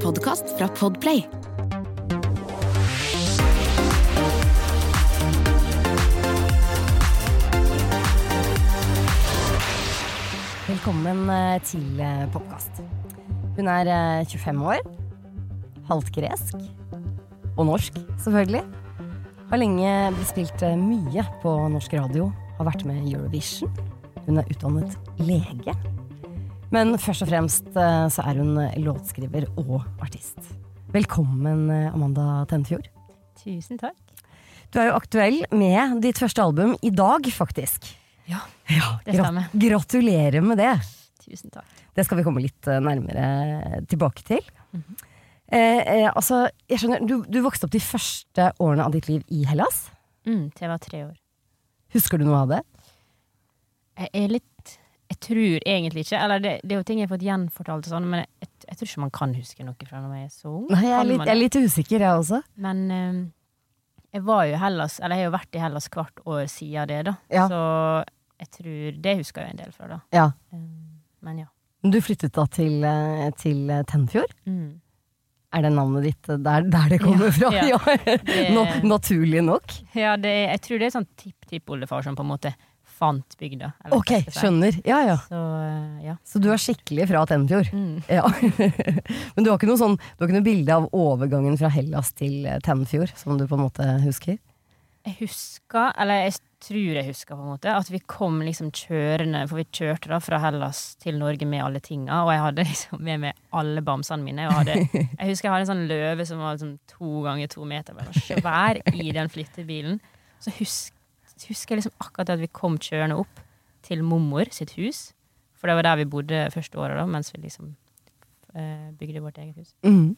en podkast fra Podplay. Velkommen eh, til podkast. Hun er eh, 25 år, halvt gresk og norsk, selvfølgelig. Har lenge spilt eh, mye på norsk radio, har vært med i Eurovision. Hun er utdannet lege. Men først og fremst eh, så er hun låtskriver og artist. Velkommen, eh, Amanda Tennefjord. Tusen takk. Du er jo aktuell med ditt første album i dag, faktisk. Ja, Ja, det stemmer. Gratulerer med det. Tusen takk. Det skal vi komme litt eh, nærmere tilbake til. eh, eh, altså, jeg skjønner, du, du vokste opp de første årene av ditt liv i Hellas. Mm, til jeg var tre år. Husker du noe av det? Jeg er litt tror egentlig ikke Eller det, det er jo ting jeg har fått gjenfortalt sånn, men jeg, jeg tror ikke man kan huske noe fra når jeg er så ung. Nei, jeg er litt, jeg er litt usikker, jeg også. Men um, jeg var jo Hellas Eller jeg har jo vært i Hellas hvert år siden det, da. Ja. Så jeg tror Det husker jeg en del fra, da. Ja. Um, men ja. Du flyttet da til, eh, til eh, Tennfjord. Mm. Er det navnet ditt eh, der, der det kommer Ja, fra? ja. Det- naturlig nok. Ja, det, jeg tror det er sånn tipp-tippoldefar som på en måte fant bygda. eller Ok, skjønner. Ja, ja. Så eh, ja. Så du er skikkelig fra Tennfjord? Mm. Ja. Men du har ikke noe sånn Du har ikke noe bilde av overgangen fra Hellas til eh, Tennfjord, som du på en måte husker? Jeg husker, eller jeg tror jeg husker, på en måte, at vi kom liksom kjørende For vi kjørte da fra Hellas til Norge med alle tinga, og jeg hadde liksom med meg alle bamsene mine. Og hadde, jeg husker jeg hadde en sånn løve som var liksom to ganger to meter, bare svær, i den flyttebilen. Så husk, husker jeg liksom akkurat det at vi kom kjørende opp til mormor sitt hus. For det var der vi bodde første året, da, mens vi liksom eh, bygde vårt eget hus. Mm.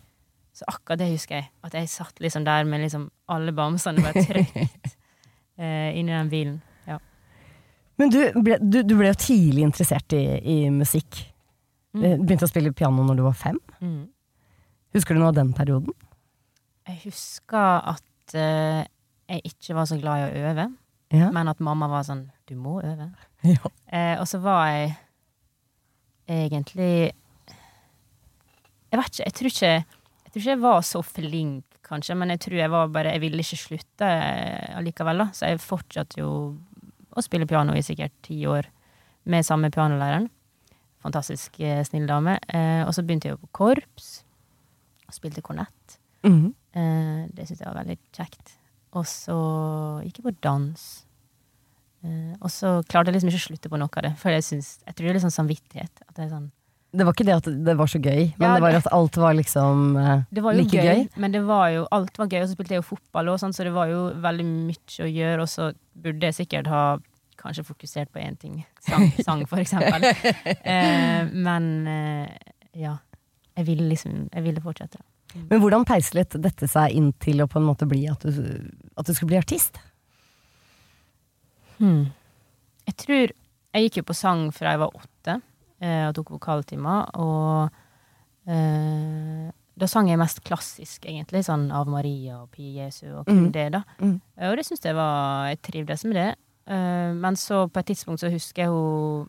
Så akkurat det husker jeg. At jeg satt liksom der med liksom alle bamsene bare trygt eh, inni den bilen. Ja. Men du ble, du, du ble jo tidlig interessert i, i musikk. Mm. Eh, Begynte å spille piano når du var fem. Mm. Husker du noe av den perioden? Jeg husker at eh, jeg ikke var så glad i å øve, Ja. men at mamma var sånn 'du må øve'. ja. Eh, og så var jeg egentlig Jeg vet ikke, jeg tror ikke Jeg tror ikke jeg var så flink, kanskje, men jeg tror jeg var bare Jeg ville ikke slutte eh, allikevel, da. Så jeg fortsatte jo å spille piano i sikkert ti år med samme pianolæreren. Fantastisk eh, snill dame. Eh, og så begynte jeg jo på korps, og spilte kornett. Mhm. Eh, det syntes jeg var veldig kjekt. Og så gikk jeg på dans. Eh, og så klarte jeg liksom ikke å slutte på noe av det, for jeg, synes, jeg tror det er litt sånn samvittighet. At det, er sånn, Det var ikke det at det var så gøy, men Ja, det var det- at alt var liksom eh, det var jo like gøy, gøy. men det var jo, alt var gøy. Og så spilte jeg jo fotball òg, så det var jo veldig mye å gjøre. Og så burde jeg sikkert ha kanskje fokusert på én ting. Sang, sang for eksempel. Eh, men eh, ja. Jeg ville liksom Jeg ville fortsette. Da. Men hvordan peislet dette seg inn til å på en måte bli at du, at du skulle bli artist? Hmm. Jeg tror Jeg gikk jo på sang fra jeg var åtte eh, og tok vokaltimer. Og eh, da sang jeg mest klassisk, egentlig. Sånn Av Maria og Pie Jesu og kun Mm. det, da. Mm. Eh, Og det syns jeg var Jeg trivdes med det. Eh, men så på et tidspunkt så husker jeg hun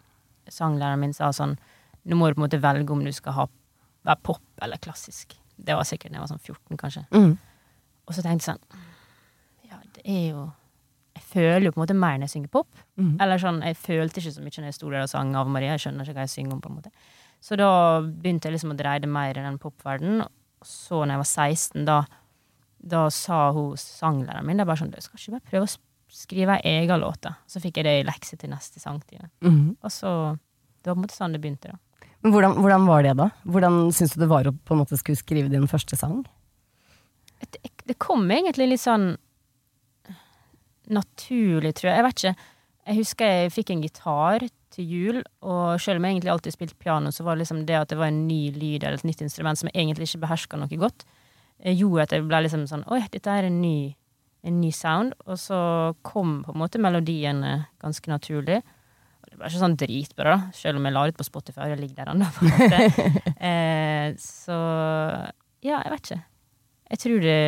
sanglæreren min sa sånn Nå må du på en måte velge om du skal ha være pop eller klassisk. Det var sikkert da jeg var sånn 14, kanskje. Mm. Og så tenkte jeg sånn Ja, det er jo Jeg føler jo på en måte mer når jeg synger pop. Mm. Eller sånn, Jeg følte ikke så mye når jeg sto der og sang Ave Maria. Jeg skjønner ikke hva jeg synger om. på en måte Så da begynte jeg liksom å dreie det mer i den popverdenen. Og så når jeg var 16, da, da sa hun sanglæreren min det er bare sånn, du skal ikke bare prøve å skrive ei egen låt. da Så fikk jeg det i lekse til neste sangtime. Mm. Og så Det var på en måte sånn det begynte, da. Men hvordan, hvordan var det da? Hvordan syns du det var å på en måte skulle skrive din første sang? det, det kom egentlig litt sånn naturlig, tror jeg. Jeg vet ikke. Jeg husker jeg fikk en gitar til jul, og selv om jeg egentlig alltid spilte piano, så var det liksom det at det var en ny lyd eller et nytt instrument som jeg egentlig ikke beherska noe godt, eh, gjorde at jeg ble liksom sånn Oi, dette er en ny, en ny sound. Og så kom på en måte melodiene ganske naturlig. Det ble ikke sånn dritbra, da, selv om jeg la ut på Spotify, det ligger der ennå. Eh, så ja, jeg vet ikke. Jeg tror det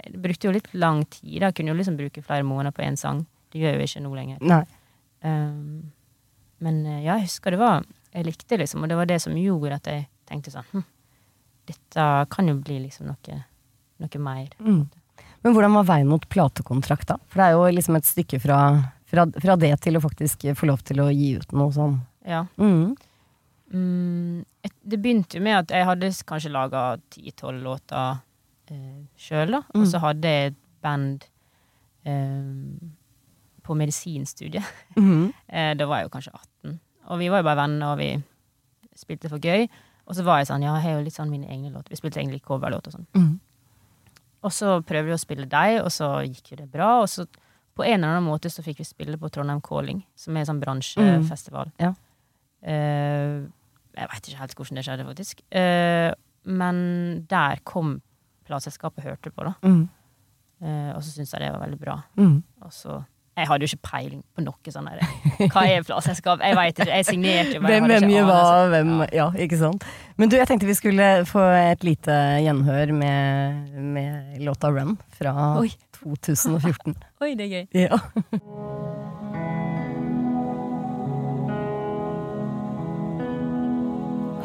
Det brukte jo litt lang tid. da. Jeg kunne jo liksom bruke flere måneder på én sang. Det gjør jeg jo ikke nå lenger. Um, men eh, ja, jeg husker det var Jeg likte liksom, og det var det som gjorde at jeg tenkte sånn hm, dette kan jo bli liksom noe, noe mer. Mm. Men hvordan var veien mot platekontrakt, da? For det er jo liksom et stykke fra, fra, fra det til å faktisk få lov til å gi ut noe sånn. Ja. Mm. Mm, et, det begynte jo med at jeg hadde kanskje laga ti-tolv låter eh, sjøl, da. Mm. Og så hadde jeg et band eh, på medisinstudiet. Mhm. Eh, da var jeg jo kanskje 18. Og vi var jo bare venner, og vi spilte for gøy. Og så var jeg sånn, ja, jeg har jo litt sånn mine egne låter. Vi spilte egentlig coverlåter og sånn. Mhm. Og så prøvde vi å spille deg, og så gikk jo det bra. Og så på en eller annen måte så fikk vi spille på Trondheim Calling, som er en sånn bransjefestival. Ja. Uh, jeg veit ikke helt hvordan det skjedde, faktisk. Uh, men der kom plateselskapet og hørte på, da. Mm. Uh, og så syntes jeg det var veldig bra. Mm. Og så Jeg hadde jo ikke peiling på noe sånn. Hva er plateselskap? Jeg veit ikke. Jeg signerte jo jeg Hvem, hadde hvem ikke hvem Ja. ja. ikke sant. Men du, jeg tenkte vi skulle få et lite gjenhør med, med låta Run fra Oi. 2014. Oi, det er gøy. Ja.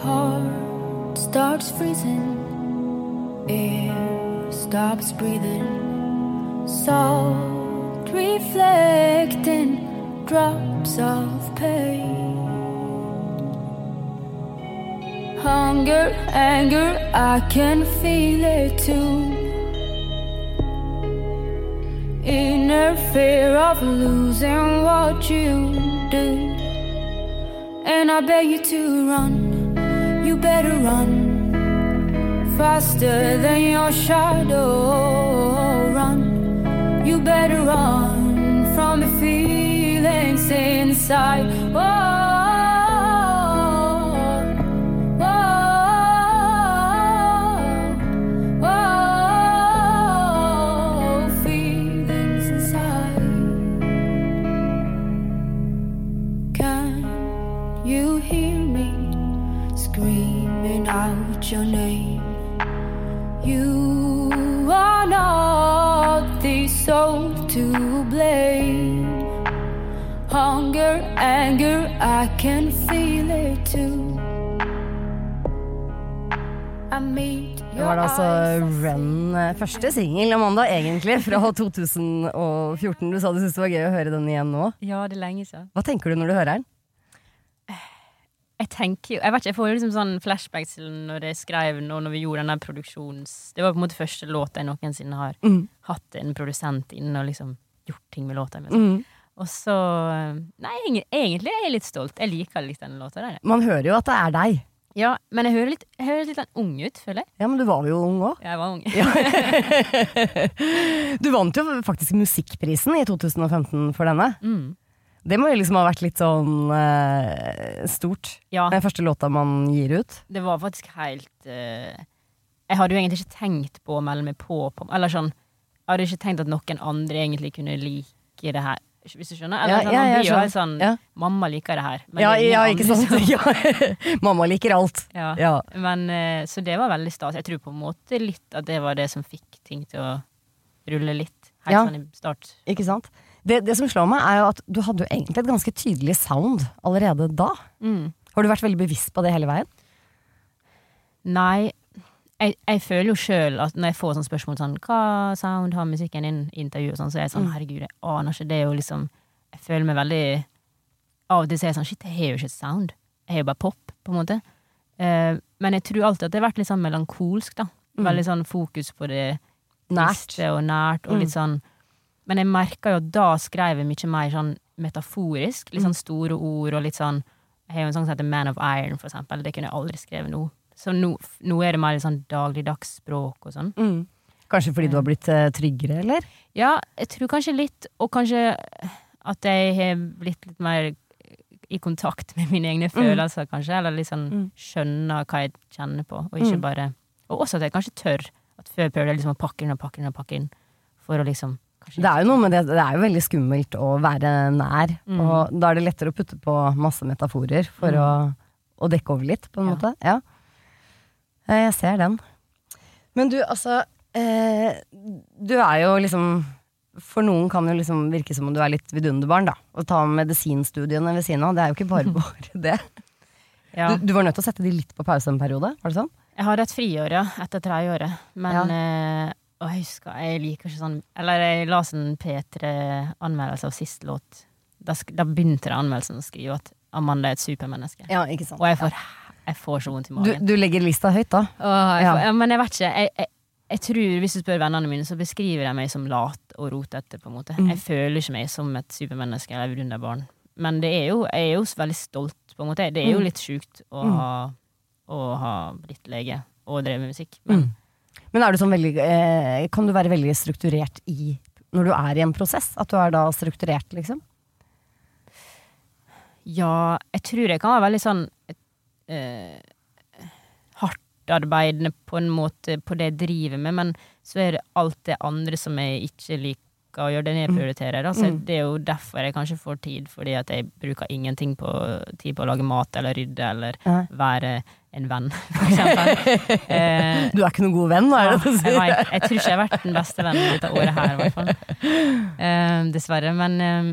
Heart starts freezing, air stops breathing, salt reflecting drops of pain. Hunger, anger, I can feel it too. Inner fear of losing what you do. And I beg you to run, you better run faster than your shadow. Better run from the feelings inside. Oh, soul to blame. Hunger, anger, I can feel it too. Det var da altså Run, eh, første singel, Amanda, egentlig, fra 2014. Du sa du syntes det var gøy å høre den igjen nå. Ja, det er lenge siden. Hva tenker du når du hører den? Jeg tenker jo Jeg vet ikke, jeg får jo liksom sånn flashbacks til når jeg skrev og når vi gjorde den der produksjons... Det var på en måte første låta jeg noensinne har Mm. hatt en produsent inne og liksom gjort ting med låta. mi. Mm. Og så Nei, egentlig- er jeg litt stolt. Jeg liker litt den låta der. Man hører jo at det er deg. Ja, men jeg hører litt, jeg hører litt ung ut, føler jeg. Ja, men du var jo ung òg. Jeg var ung. Du vant jo faktisk Musikkprisen i 2015 for denne. Mm. Det må jo liksom ha vært litt sånn eh, stort. Ja, Den første låta man gir ut. det var faktisk helt eh, Jeg hadde jo egentlig ikke tenkt på å melde meg på, på Eller sånn Jeg hadde ikke tenkt at noen andre egentlig kunne like det her. Hvis du skjønner? Eller Ja, sånn, ja, jeg skjønner. sånn Ja. Mamma liker det her. men Ja, ja, ikke sant? Sånn. Mamma liker alt. Ja. Men, eh, så det var veldig stas. Jeg tror på en måte litt at det var det som fikk ting til å rulle litt. Helt sånn i start. Ikke sant? Det, det som slår meg, er jo at du hadde jo egentlig et ganske tydelig sound allerede da. Mm. Har du vært veldig bevisst på det hele veien? Nei, jeg, jeg føler jo sjøl at når jeg får sånne spørsmål sånn Hva sound har musikken din i intervju? Og sånn, så er jeg sånn Mm. herregud, jeg aner ikke. Det er jo liksom Jeg føler meg veldig Av og til så er jeg sånn shit, jeg har jo ikke et sound. Jeg har jo bare pop, på en måte. Uh, men jeg tror alltid at det har vært litt sånn melankolsk, da. Mm. Veldig sånn fokus på det Nært. og nært, og Mm. litt sånn Men jeg merka jo at da skrev jeg mye mer sånn metaforisk. Litt Mm. sånn store ord og litt sånn Jeg har jo en sang som heter Man of Iron, for eksempel. Det kunne jeg aldri skrevet nå. Så nå, nå er det mer litt sånn dagligdags språk og sånn. Mm. Kanskje fordi du har blitt eh, tryggere, eller? Ja, jeg tror kanskje litt, og kanskje at jeg har blitt litt mer i kontakt med mine egne følelser, kanskje. Eller sånn Mm. skjønner hva jeg kjenner på, og ikke Mm. bare Og også at jeg kanskje tør. At før prøvde jeg liksom å pakke inn og pakke inn og pakke inn. For å liksom Det er jo noe med det, det er jo veldig skummelt å være nær, Mm. og da er det lettere å putte på masse metaforer for Mm. å, å dekke over litt, på en Ja. måte. Ja. Jeg ser den. Men du, altså eh, Du er jo liksom For noen kan jo liksom virke som om du er litt vidunderbarn, da. Å ta medisinstudiene ved siden av, det er jo ikke bare bare det. Ja. Du, du var nødt til å sette de litt på pause en periode, var det sånn? Jeg har et friår, ja, etter tredjeåret. Men eh, Og jeg husker, jeg liker ikke sånn Eller jeg la en P3-anmeldelse av sist låt. Da, da begynte det anmeldelsen å skrive at Amanda er et supermenneske. Ja, ikke sant. Og jeg får, jeg får så vondt i magen. du legger lista høyt, da. Åh, jeg Ja. får, ja, men jeg vet ikke. Jeg, jeg, jeg tror, Hvis du spør vennene mine, så beskriver de meg som lat og rotete. på en måte. Mm. Jeg føler ikke meg som et supermenneske eller vidunderbarn. Men det er jo, jeg er jo veldig stolt. på en måte. Det er jo Mm. litt sjukt å, Mm. ha, å ha blitt lege og drevet med musikk. Men Mm. Men er du sånn veldig eh, Kan du være veldig strukturert i når du er i en prosess? At du er da strukturert, liksom? ja, jeg tror jeg kan være veldig sånn eh, hardtarbeidende på en måte på det jeg driver med, men så er det alt det andre som jeg ikke liker å gjøre, det nedprioriterer. Altså, Mm. Det er jo derfor jeg kanskje får tid, fordi at jeg bruker ingenting på tid på å lage mat eller rydde eller Nei. være en venn, for eksempel. Eh, Du er ikke noen god venn, da? Ja, jeg, vet, jeg tror ikke jeg har vært den beste vennen dette året her, i hvert fall. Eh, dessverre. Men eh,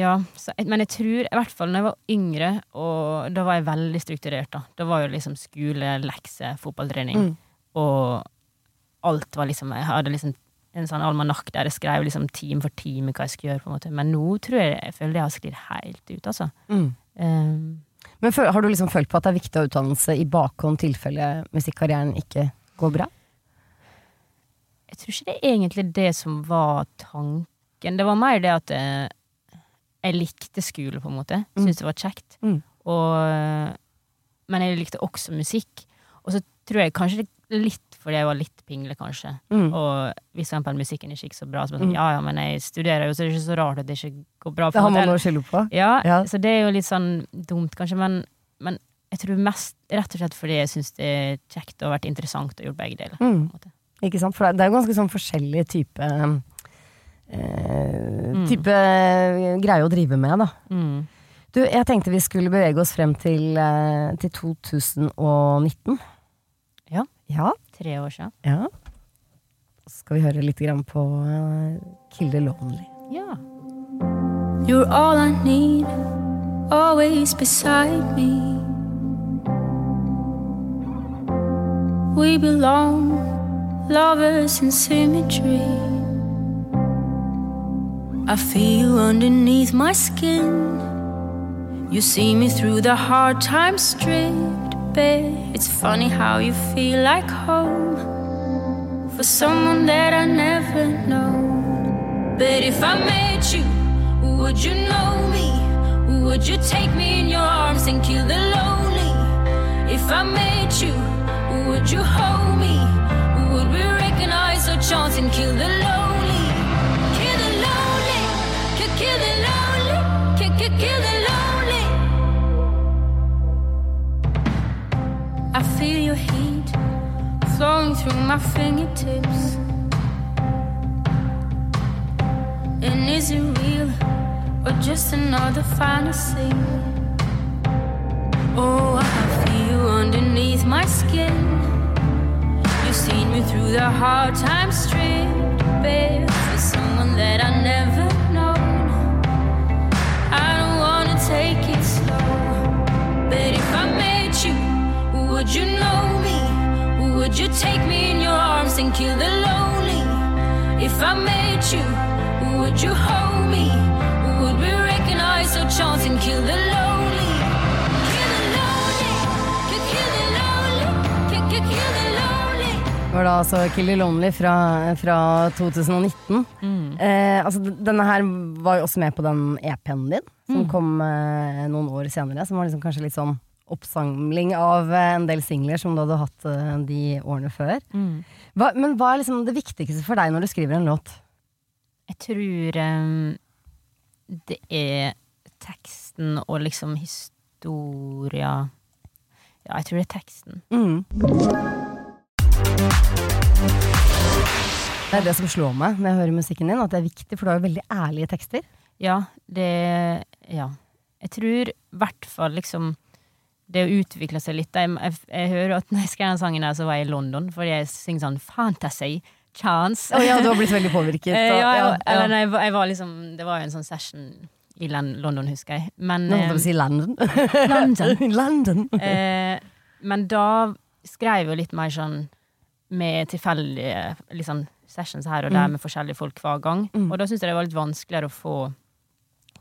ja. Så, men jeg tror, i hvert fall når jeg var yngre, og da var jeg veldig strukturert, da. Da var jo liksom skole, lekse, fotballtrening, Mm. og alt var liksom Jeg hadde liksom en sånn almanakk der jeg skrev liksom time for time hva jeg skulle gjøre, på en måte. Men nå tror jeg jeg føler jeg har sklidd helt ut, altså. Mm. Um, Men for, har du liksom følt på at det er viktig å ha utdannelse i bakhånd tilfelle musikkarrieren ikke går bra? Jeg tror ikke det er egentlig det som var tanken. Det var mer det at jeg, jeg likte skole, på en måte. Mm. Syntes det var kjekt. Mm. Og, men jeg likte også musikk. Og så tror jeg kanskje det litt fordi jeg var litt pingle, kanskje. Mm. Og hvis for eksempel musikken ikke gikk så bra, så var det sånn, Mm. ja ja, men jeg studerer jo, så det er ikke så rart at det ikke går bra. Det har man noe å skylde på. Ja, Ja. så det er jo litt sånn dumt, kanskje, men, men jeg tror mest rett og slett fordi jeg syns det er kjekt og har vært interessant å gjøre begge deler. Mm. Ikke sant? For det er- er jo ganske sånn forskjellig type eh, Mm. Type mm. greie å drive med, da. Mm. Du, jeg tenkte vi skulle bevege oss frem til, eh, til 2019. Ja. Ja. Tre år siden. ja. Så skal vi høre litt grann på eh, Kill the Lonely. Ja. You're all I need, always beside me. We belong, lovers in symmetry. I feel you underneath my skin. You see me through the hard times stripped bare. It's funny how you feel like home for someone that I never know. But if I met you, would you know me? Would you take me in your arms and kill the lonely? If I met you, would you hold me? Would we recognize our chance and kill the lonely? Kill the lonely, kill, kill the lonely, kill, kill, kill the lonely. I feel your heat flowing through my fingertips. And is it real or just another fantasy? Oh, I feel you underneath my skin. You've seen me through the hard times, stripped bare for someone that I never would you know me? Would you take me in your arms and kill the lonely? If I met you, would you hold me? Would we recognize our chance and kill the lonely? Kill the lonely, kill, kill the lonely, kill, kill, kill the lonely. Det var da altså Kill the Lonely fra, fra 2019. Mm. Eh, altså, denne her var jo også med på den EP-en din, som Mm. kom eh, noen år senere. Som var liksom kanskje litt sånn oppsamling av eh, en del singler som du hadde hatt eh, de årene før. Mm. Hva, men hva er liksom det viktigste for deg når du skriver en låt? Jeg tror um, det er teksten og liksom historia Ja, jeg tror det er teksten. Mm. Det er det som slår meg når jeg hører musikken din, at det er viktig, for du har jo veldig ærlige tekster. Ja, det Ja. Jeg tror i hvert fall liksom det å utvikle seg litt Jeg, jeg, jeg hører at når jeg skrev den sangen, her, så var jeg i London, fordi jeg synger sånn fantasy, chance. Oh, ja, du har blitt veldig påvirket. Så, ja, ja, ja, eller nei, jeg var, liksom Det var jo en sånn session i London, husker jeg. Men, Nå holdt jeg eh, si London. London. London. eh, men da skrev jo litt mer sånn med tilfeldige liksom, sessions her og der Mm. med forskjellige folk hver gang. Mm. Og da syntes jeg det var litt vanskeligere å få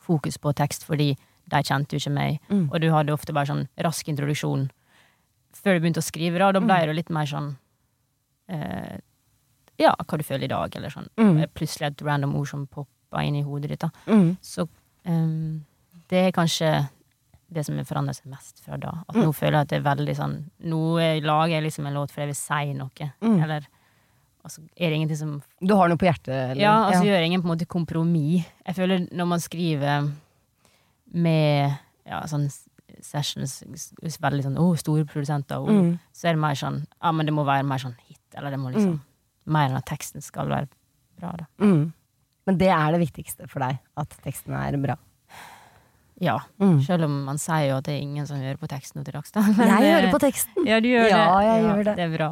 fokus på tekst, fordi de kjente jo ikke meg. Mm. Og du hadde ofte bare sånn rask introduksjon før du begynte å skrive, da. Da ble Mm. det litt mer sånn eh, Ja, hva du føler i dag, eller sånn. Mm. Plutselig et random ord som poppa inn i hodet ditt, da. Mm. Så um, det er kanskje det som har forandret seg mest fra da. At Mm. nå føler jeg at det er veldig sånn Nå lager jeg liksom en låt fordi jeg vil si noe, Mm. eller Og så er det ingenting som Du har noe på hjertet? Eller? Ja, altså gjør ingen på en måte kompromiss. Jeg føler når man skriver med ja, sånn sessions veldig sånn oh, store produsenter, oh, Mm. så er det mer sånn Ja, men det må være mer sånn hit, eller det må liksom Mm. Mer enn at teksten skal være bra, da. Mm. Men det er det viktigste for deg, at teksten er bra. Ja. Mm. Selv om man sier jo at det er ingen som hører på teksten nå til dags. da. Men Jeg det- hører på teksten. Ja, du gjør Ja, det. jeg gjør det. Det er bra.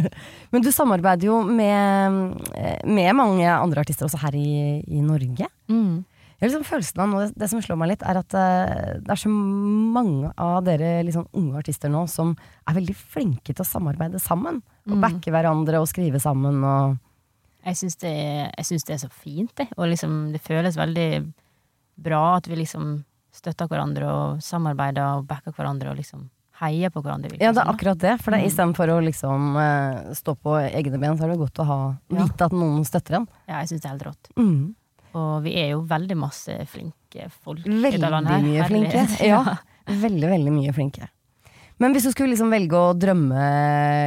Men du samarbeider jo med, eh, med mange andre artister også her i, i Norge. Mm. Liksom følelsen av nå, det, det som slår meg litt, er at uh, det er så mange av dere sånn unge artister nå som er veldig flinke til å samarbeide sammen. Og Mm. backe hverandre og skrive sammen og Jeg syns det, det er så fint, det. Og liksom, det føles veldig bra at vi liksom støtter hverandre og samarbeider og backer hverandre og liksom heier på hverandre. virker Ja, det er akkurat det. For det Mm. istedenfor å liksom eh, stå på egne ben, så er det godt å ha, Ja. vite at noen støtter en. Ja, jeg syns det er helt rått. Mm. Og vi er jo veldig masse flinke folk. i Veldig dette landet Veldig mye flinke. Ja. Veldig, veldig mye flinke. Men hvis du skulle liksom velge å drømme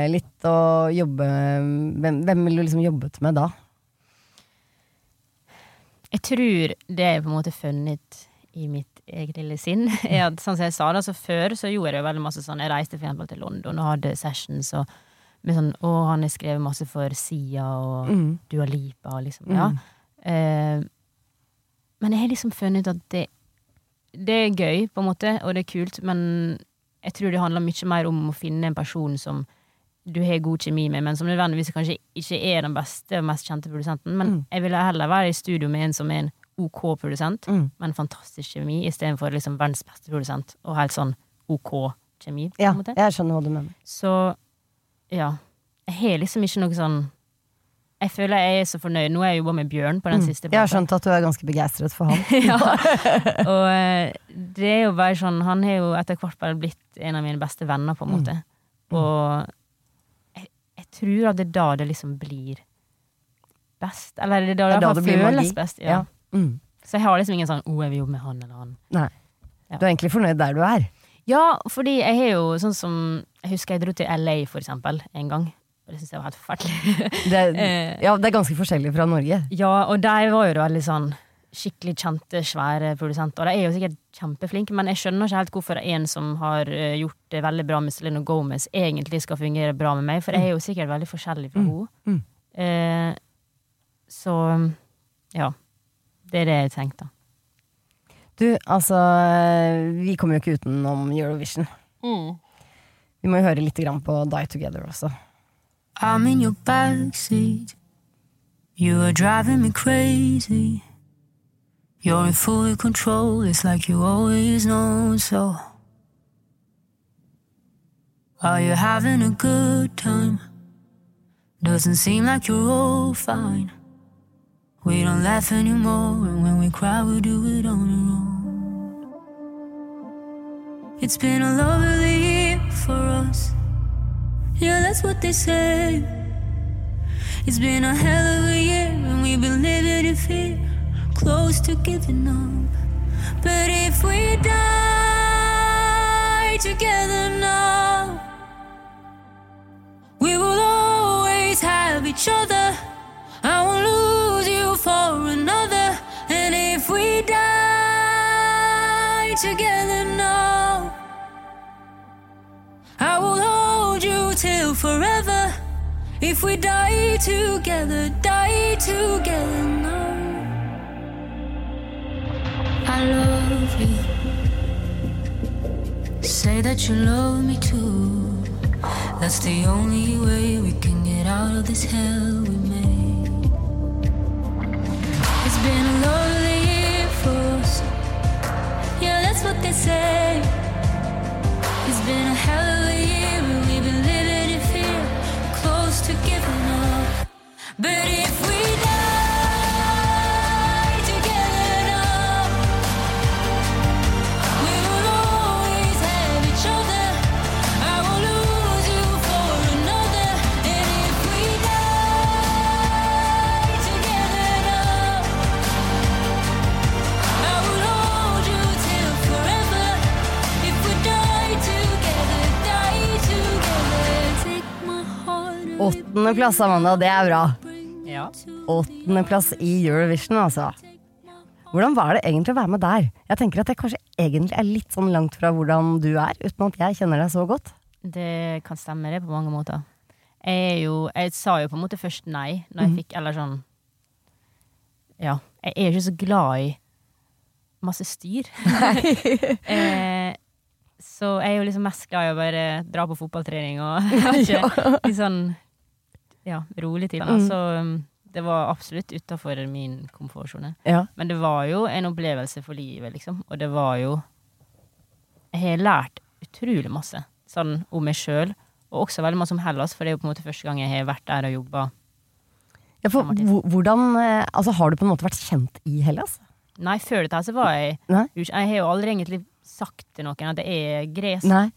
litt og jobbe Hvem, hvem ville du liksom jobbet med da? Jeg tror det jeg på en måte funnet i mitt eget lille sinn, er at sånn som jeg sa det, så før så gjorde jeg jo veldig masse sånn Jeg reiste for eksempel til London og hadde sessions og med sånn Å, han har skrevet masse for Sia og Mm. Dua Lipa og liksom Ja. Eh, men jeg har liksom funnet ut at det Det er gøy, på en måte, og det er kult, men jeg tror det handler mye mer om å finne en person som du har god kjemi med, men som nødvendigvis kanskje ikke er den beste og mest kjente produsenten. Men Mm. jeg ville heller være i studio med en som er en OK produsent, Mm. med en fantastisk kjemi, istedenfor liksom verdens beste produsent og helt sånn OK kjemi. på Ja, jeg skjønner hva du mener. Så ja. Jeg har liksom ikke noe sånn Jeg føler jeg er så fornøyd. Nå har jeg jobba med Bjørn på den Mm. siste Jeg har skjønt at du er ganske begeistret for han. ja. Og eh, det er jo bare sånn Han har jo etter hvert bare blitt en av mine beste venner, på en Mm. måte. Og jeg, jeg tror at det er da det liksom blir best. Eller det er da det, Det er da det blir føles magi. best. Ja. Ja. Mm. Så jeg har liksom ingen sånn 'Å, jeg vil jobbe med han eller han'. Nei. Du er egentlig fornøyd der du er. Ja, fordi jeg har jo sånn som Jeg husker jeg dro til LA, for eksempel, en gang. Det syns jeg var helt forferdelig. Det, Eh. ja, det er ganske forskjellig fra Norge. Ja, og de var jo da veldig sånn skikkelig kjente, svære produsenter. Og de er jo sikkert kjempeflinke, men jeg skjønner ikke helt hvorfor en som har eh, gjort det veldig bra med Selena Gomez, egentlig skal fungere bra med meg, for jeg er jo sikkert veldig forskjellig fra Mm, henne. Eh, så ja. Det er det jeg tenkte. Du, altså Vi kommer jo ikke utenom Eurovision. Vi må jo høre litt grann på Die Together også. I'm in your backseat. You are driving me crazy. You're in full control, it's like you always know so. Are you having a good time? Doesn't seem like you're all fine. We don't laugh anymore, and when we cry, we do it on our own. It's been a lovely year for us. Yeah, that's what they say. It's been a hell of a year, and we've been living in fear, close to giving up. But if we die together now, we will always have each other. I won't lose you for another. And if we die together now, you forever. If we die together, die together now. I love you. Say that you love me too. That's the only way we can get out of this hell we made. It's been a lonely year for us. Yeah, that's what they say. It's been a hell of a year Åttendeplass, Amanda. Det er bra. Ja. Åttendeplass i Eurovision, altså. Hvordan var det egentlig å være med der? Jeg tenker at det kanskje egentlig er litt sånn langt fra hvordan du er, uten at jeg kjenner deg så godt. Det kan stemme, det, på mange måter. Jeg er jo Jeg sa jo på en måte først nei, når jeg fikk Eller sånn Ja. Jeg er ikke så glad i masse styr. eh, så jeg er jo liksom mest glad i å bare dra på fotballtrening og ikke ikke i sånn ja, rolig til. Mm. Så um, det var absolutt utafor min komfortsone. Ja. Men det var jo en opplevelse for livet, liksom. Og det var jo Jeg har lært utrolig masse sånn om meg sjøl, og også veldig masse om Hellas, for det er jo på en måte første gang jeg har vært der og jobba. Ja, for hvordan eh, Altså, har du på en måte vært kjent i Hellas? Nei, før dette så var jeg Nei? Jeg har jo aldri egentlig sagt til noen at jeg er gresk. Nei.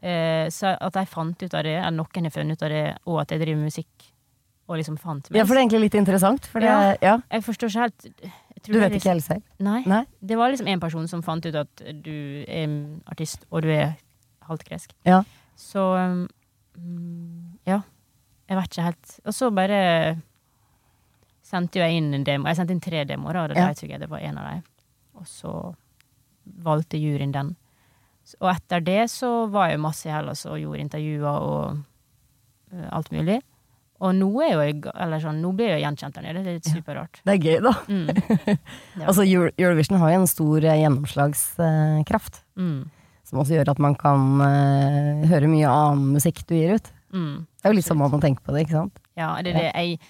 Eh, så at jeg fant ut av det, eller noen har funnet ut av det, og at jeg driver med musikk, og liksom fant meg. Ja, for det er egentlig litt interessant. Det, Ja. ja. Jeg forstår ikke helt Du vet liksom- ikke helt selv? Nei. Nei? Det var liksom en person som fant ut at du er artist, og du er halvt gresk. Ja. Så um, ja. Jeg vet ikke helt. Og så bare sendte jeg inn en demo. Jeg sendte inn tre demoer, og Ja. det var en av dem. Og så valgte juryen den. Og etter det så var jeg masse i Hellas og gjorde intervjuer og uh, alt mulig. Og nå er jo jeg, eller sånn, nå blir jeg gjenkjent der nede. Det er litt superrart. Det er gøy, da. Mm. Ja. Altså, Eurovision har jo en stor eh, gjennomslagskraft. Mm. Som også gjør at man kan uh, høre mye annen musikk du gir ut. Mm. Det er jo litt sånn man må tenke på det, ikke sant? Ja, det er det. Jeg,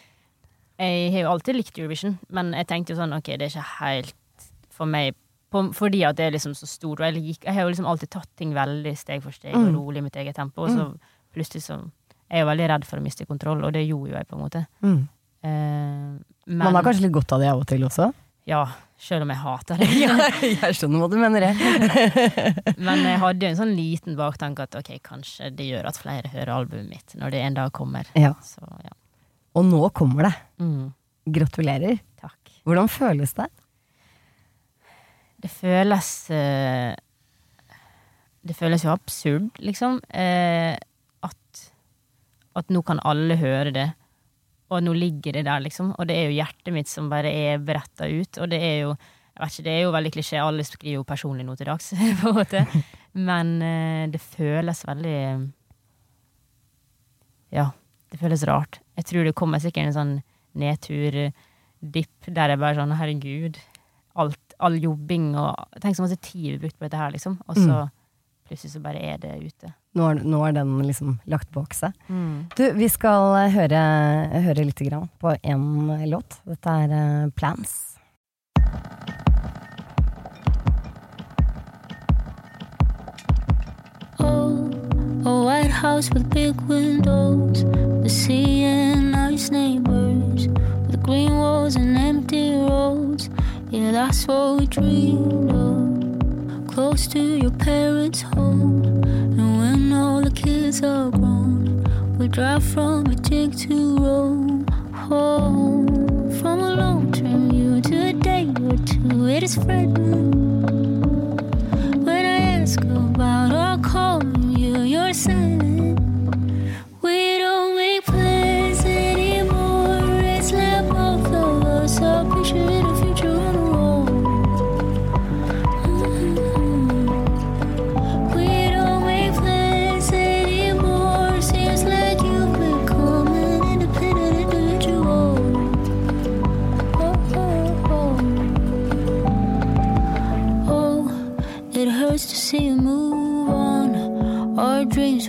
jeg har jo alltid likt Eurovision, men jeg tenkte jo sånn, ok, det er ikke helt for meg, på, fordi at det er liksom så stort. Og jeg, jeg har jo liksom alltid tatt ting veldig steg for steg, Mm. og rolig i mitt eget tempo, og så plutselig så Jeg er jo veldig redd for å miste kontroll, og det gjorde jo jeg, på en måte. Mm. Eh, men Man har kanskje litt godt av det av og til også? Ja, selv om jeg hater det. ja, jeg skjønner hva du mener, jeg. men jeg hadde jo en sånn liten baktanke at ok, kanskje det gjør at flere hører albumet mitt når det en dag kommer. Ja. Så ja. Og nå kommer det. Mm, Gratulerer. takk. Hvordan føles det? Det føles eh, Det føles jo absurd, liksom. Eh, at, at nå kan alle høre det. Og nå ligger det der, liksom. Og det er jo hjertet mitt som bare er bretta ut. Og det er jo jeg vet ikke, det er jo veldig klisjé. Alle skriver jo personlig nå til dags, på en måte. Men eh, det føles veldig Ja, det føles rart. Jeg tror det kommer sikkert en sånn nedtur-dipp der jeg bare sånn Herregud. Alt, all jobbing og Tenk så masse tid vi brukte på dette her, liksom. Og så plutselig så bare er det ute. Nå er, nå er den liksom lagt bak seg. Du, vi skal eh, høre, høre litt grann på én låt. Dette er eh, Plans. Oh, a white house with big windows, the sea and nice neighbors, with green walls and empty roads. Yeah, that's what we dreamed of. Close to your parents' home, and when all the kids are grown, we drive from a jig to Rome. Home from a long term view to a day or two. It is frightening. When I ask about or call you, you're silent.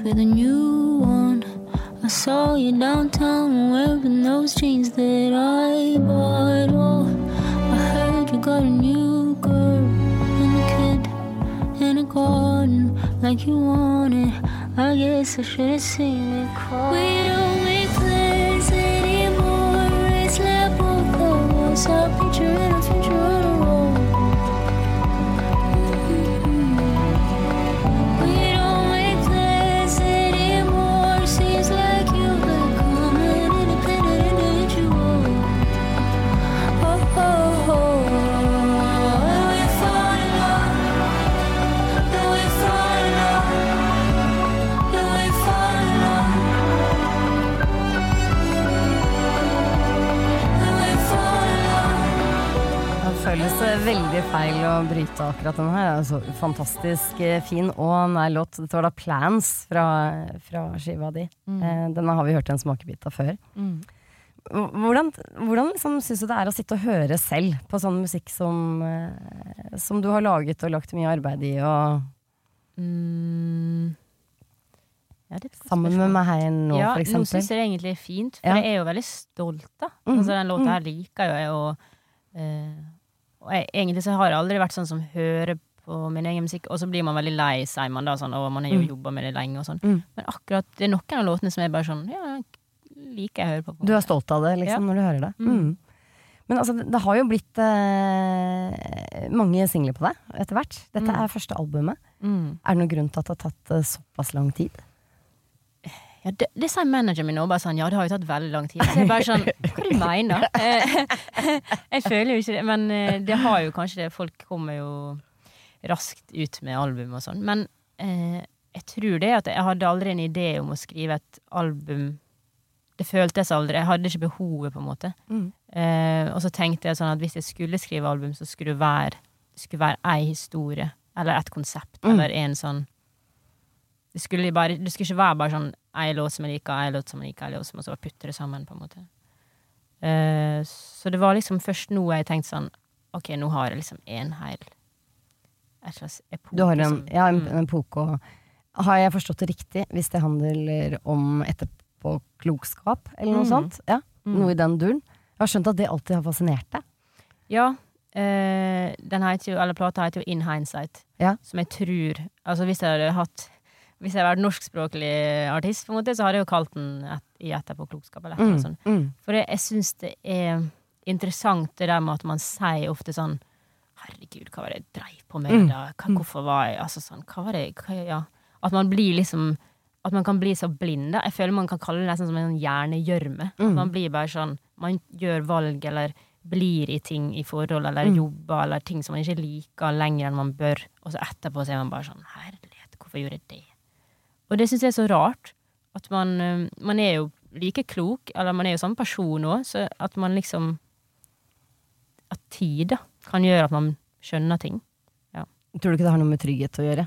With a new one. I saw you downtown wearing those jeans that I bought. Oh, I heard you got a new girl and a kid in a garden like you wanted. I guess I should have seen it call. We don't make plans anymore. It's like both of us are picturing veldig feil å bryte akkurat den her. Altså, fantastisk eh, fin og nær låt. Dette var da 'Plans' fra, fra skiva di. Eh, denne har vi hørt en smakebit av før. Mm. Hvordan, hvordan liksom syns du det er å sitte og høre selv på sånn musikk som, eh, som du har laget og lagt mye arbeid i, og Mm. Ja, er sammen spørsmål. med meg her nå, ja, for nå eksempel? syns jeg det egentlig er fint, for Ja. jeg er jo veldig stolt, da. Mhm, Altså, den låta her liker jo jeg, og, eh, og jeg, egentlig så har jeg aldri vært sånn som hører på min egen musikk, og så blir man veldig lei, sier man da, sånn, og man har jo Mm. jobba med det lenge og sånn. Mm. Men akkurat det er noen av låtene som er bare sånn, ja, liker jeg å høre på. på. Du er stolt av det, liksom, Ja. når du hører det? Mm. Mm. Men altså, det, det har jo blitt eh, mange singler på deg etter hvert. Dette Mm. er første albumet. Mm. Er det noen grunn til at det har tatt eh, såpass lang tid? Ja, det, det sier manageren min nå, bare sånn, ja, det har jo tatt veldig lang tid. Så jeg bare sånn, hva du mener du? Jeg føler jo ikke det, men eh, det har jo kanskje det. Folk kommer jo raskt ut med album og sånn. Men eh, jeg tror det at jeg hadde aldri en idé om å skrive et album. Det føltes aldri. Jeg hadde ikke behovet, på en måte. Mm. Eh, og så tenkte jeg sånn at hvis jeg skulle skrive album, så skulle det være, skulle være ei historie. Eller et konsept. Mm. Eller en sånn det skulle, bare, det skulle ikke være bare sånn ei låt som jeg liker, ei låt som jeg liker, ei låt som og så putte det sammen, på en måte. Uh, så det var liksom først nå jeg tenkte sånn OK, nå har jeg liksom en hel Et slags epoke. Du har en, som- ja, en, mm. en epoke og Har jeg forstått det riktig hvis det handler om etterpåklokskap, eller noe Mm. sånt? Ja, Mm. Noe i den duren? Jeg har skjønt at det alltid har fascinert deg. Ja. Uh, den heter jo, eller plata heter jo In Hindsight. Ja. Som jeg tror Altså hvis jeg hadde hatt Hvis jeg hadde vært norskspråklig artist, på en måte, så har jeg jo kalt den et, I etterpåklokskap, eller et eller Mm. annet. Mm. For jeg, jeg syns det er interessant det der med at man sier ofte sånn Herregud, hva var det jeg dreiv på med Mm. da? Hva, hvorfor var jeg Altså sånn, hva var det hva, Ja. At man blir liksom At man kan bli så blind. da. Jeg føler man kan kalle det nesten som en sånn hjernegjørme. Mm. Man blir bare sånn Man gjør valg eller blir i ting i forhold, eller Mm. jobber, eller ting som man ikke liker lenger enn man bør, og så etterpå så er man bare sånn Herlighet, hvorfor gjorde jeg det? Og det syns jeg er så rart. At man, eh, man er jo like klok, eller man er jo samme person òg, så at man liksom At tid da, kan gjøre at man skjønner ting. Tror du ikke det har noe med trygghet å gjøre?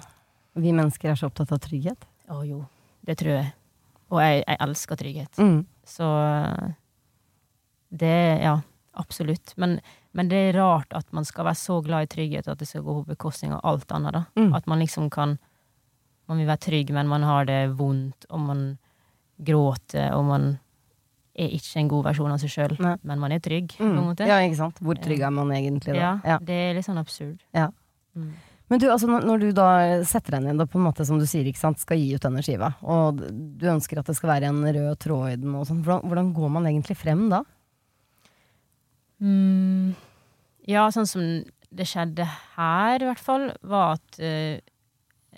Vi mennesker er så opptatt av trygghet. Å jo, det tror jeg. Og jeg, jeg elsker trygghet. Mm. Så eh, det Ja, absolutt. Men, men det er rart at man skal være så glad i trygghet at det skal gå på bekostning av alt annet, da. Mm. At man liksom kan Man vil være trygg, men man har det vondt, og man gråter, og man er ikke en god versjon av seg sjøl, men man er trygg, Mm. Ja, ikke sant? Hvor trygg er man egentlig da? Ja, Ja. det er litt sånn absurd. Ja. Mm. Men du, altså, når, du da setter deg ned da, på en måte, som du sier, ikke sant, skal gi ut denne skiva, og du ønsker at det skal være en rød tråd i den, og sånn, hvordan, hvordan går man egentlig frem da? Mm, ja, sånn som det skjedde her, i hvert fall, var at eh,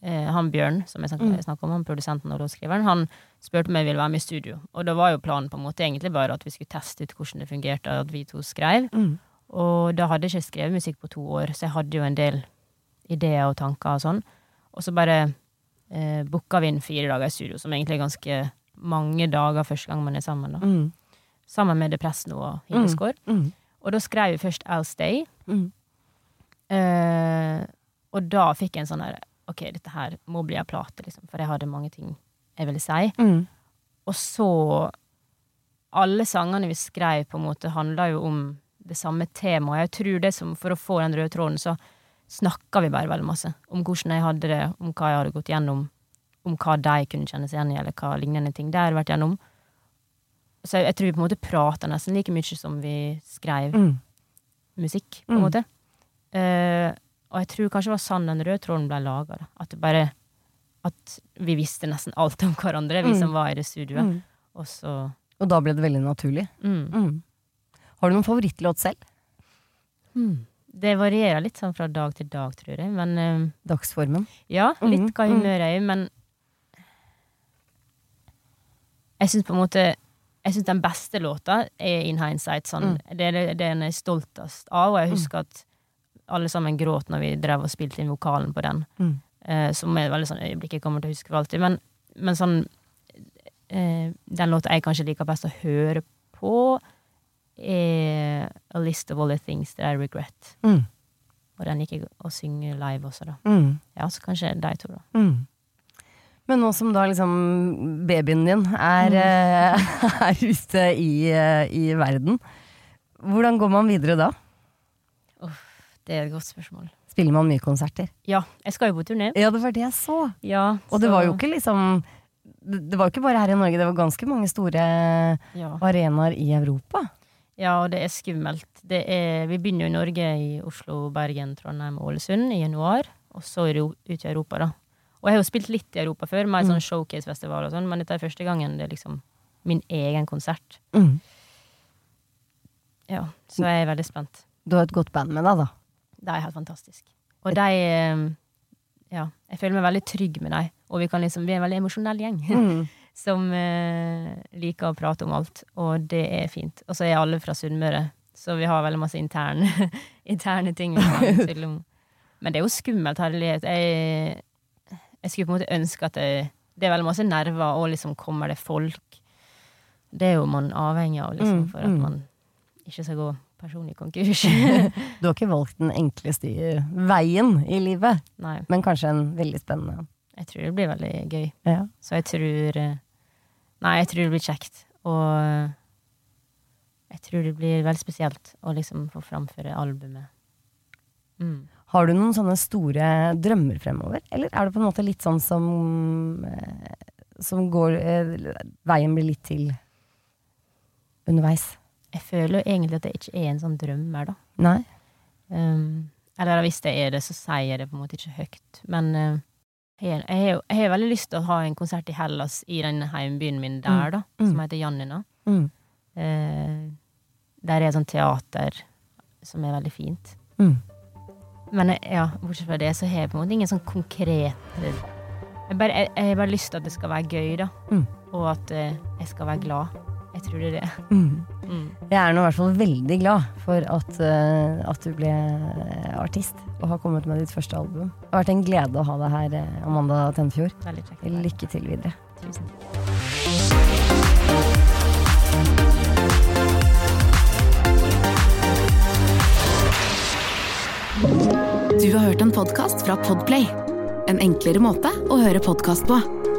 eh, han Bjørn, som jeg Mm. snakker om, han produsenten og låtskriveren, han spurte om jeg ville være med i studio. Og da var jo planen på en måte egentlig bare at vi skulle teste ut hvordan det fungerte at vi to skrev. Mm. Og da hadde jeg ikke skrevet musikk på to år, så jeg hadde jo en del ideer og tanker og sånn. Og så bare eh, booka vi inn fire dager i studio, som egentlig er ganske mange dager første gang man er sammen. da. Mm. Sammen med Depresso og Hilleskår. Mm. Og da skrev vi først I'll Stay. Mm. Eh, og da fikk jeg en sånn her Ok, dette her må bli en plate, liksom. For jeg hadde mange ting jeg ville si. Mm. Og så Alle sangene vi skrev, på en måte handla jo om det samme temaet. Jeg tror det som For å få den røde tråden, så snakka vi bare veldig masse. Om hvordan jeg hadde det, om hva jeg hadde gått gjennom. Om hva de kunne kjenne seg igjen i, eller hva lignende ting de hadde vært gjennom. Så jeg, jeg tror vi på en måte prata nesten like mye som vi skrev Mm. musikk, på en Mm. måte. Eh, og jeg tror kanskje det var sånn den røde tråden ble laga. At bare At vi visste nesten alt om hverandre, vi Mm. som var i det studioet. Mm. Og så Og da ble det veldig naturlig. mm. Mm. Har du noen favorittlåt selv? Mm. Det varierer litt sånn fra dag til dag, tror jeg. Men uh... Dagsformen? ja, litt Mhm, hva humøret er i. Men jeg syns på en måte Jeg synes den beste låta er In Hindsight. Sånn, Det er den jeg er stoltest av, og jeg husker at alle sammen gråt når vi drev og spilte inn vokalen på den. Mm. eh, som er veldig sånn øyeblikk jeg kommer til å huske for alltid. Men, men sånn eh, Den låta jeg kanskje liker best å høre på, er A List of All the Things That I Regret. Mm. Og den gikk jeg og synger live også, da. Mm. Ja, så kanskje de to, da. Mm. Men nå som da liksom babyen din er, mm. er ute i, eh, i verden, hvordan går man videre da? Det er et godt spørsmål. Spiller man mye konserter? Ja, jeg skal jo på turné. Ja, det var det jeg så. Ja, Og det var jo ikke liksom Det var jo ikke bare her i Norge, det var ganske mange store ja. arenaer i Europa. ja, og det er skummelt. Det er, vi begynner jo i Norge, i Oslo, Bergen, Trondheim og Ålesund i januar. Og så er ut i Europa, da. Og jeg har jo spilt litt i Europa før, en sånn showcase-festival og sånn, men dette er første gangen det er liksom min egen konsert. Mm. Ja, så jeg er veldig spent. Du har et godt band med deg, da. Det er helt fantastisk. Og de eh, Ja, jeg føler meg veldig trygg med dem. Og vi, kan liksom, vi er en veldig emosjonell gjeng Mm. som eh, liker å prate om alt, og det er fint. Og så er alle fra Sunnmøre, så vi har veldig masse interne, interne ting. Men det er jo skummelt, herlighet. Jeg, jeg skulle på en måte ønske at det, det er veldig masse nerver, og liksom kommer det folk. Det er jo man avhengig av, liksom, Mm, for at mm. man ikke skal gå personlig konkurs. Du har ikke valgt den enkleste veien i livet, Nei, men kanskje en veldig spennende. jeg tror det blir veldig gøy. Ja. Så jeg tror eh, Nei, jeg tror det blir kjekt. Og jeg tror det blir veldig spesielt å liksom få framføre albumet. Mm. Har du noen sånne store drømmer fremover, eller er det på en måte litt sånn som eh, Som går eh, Veien blir litt til underveis? Jeg føler jo egentlig at det ikke er en sånn drømmer, da. Nei? Um, eller hvis det er det, så sier jeg det på en måte ikke høyt. Men uh, jeg, jeg, jeg har veldig lyst til å ha en konsert i Hellas, i den heimbyen min der, da, Mm. som heter Janina. Mm. Uh, der er et sånt teater som er veldig fint. Mm. Men ja, bortsett fra det, så har jeg på en måte ingen sånn konkret Jeg, bare, jeg, jeg har bare lyst til at det skal være gøy, da. Mm. Og at uh, jeg skal være glad. Jeg tror det er det. Mm. Mm. Jeg er nå i hvert fall veldig glad for at, uh, at du ble eh, artist og har kommet med ditt første album. Det har vært en glede å ha deg her, eh, Amanda Tenfjord. Lykke til videre. Tusen takk. Du har hørt en podcast fra Podplay. En enklere måte å høre podcast på.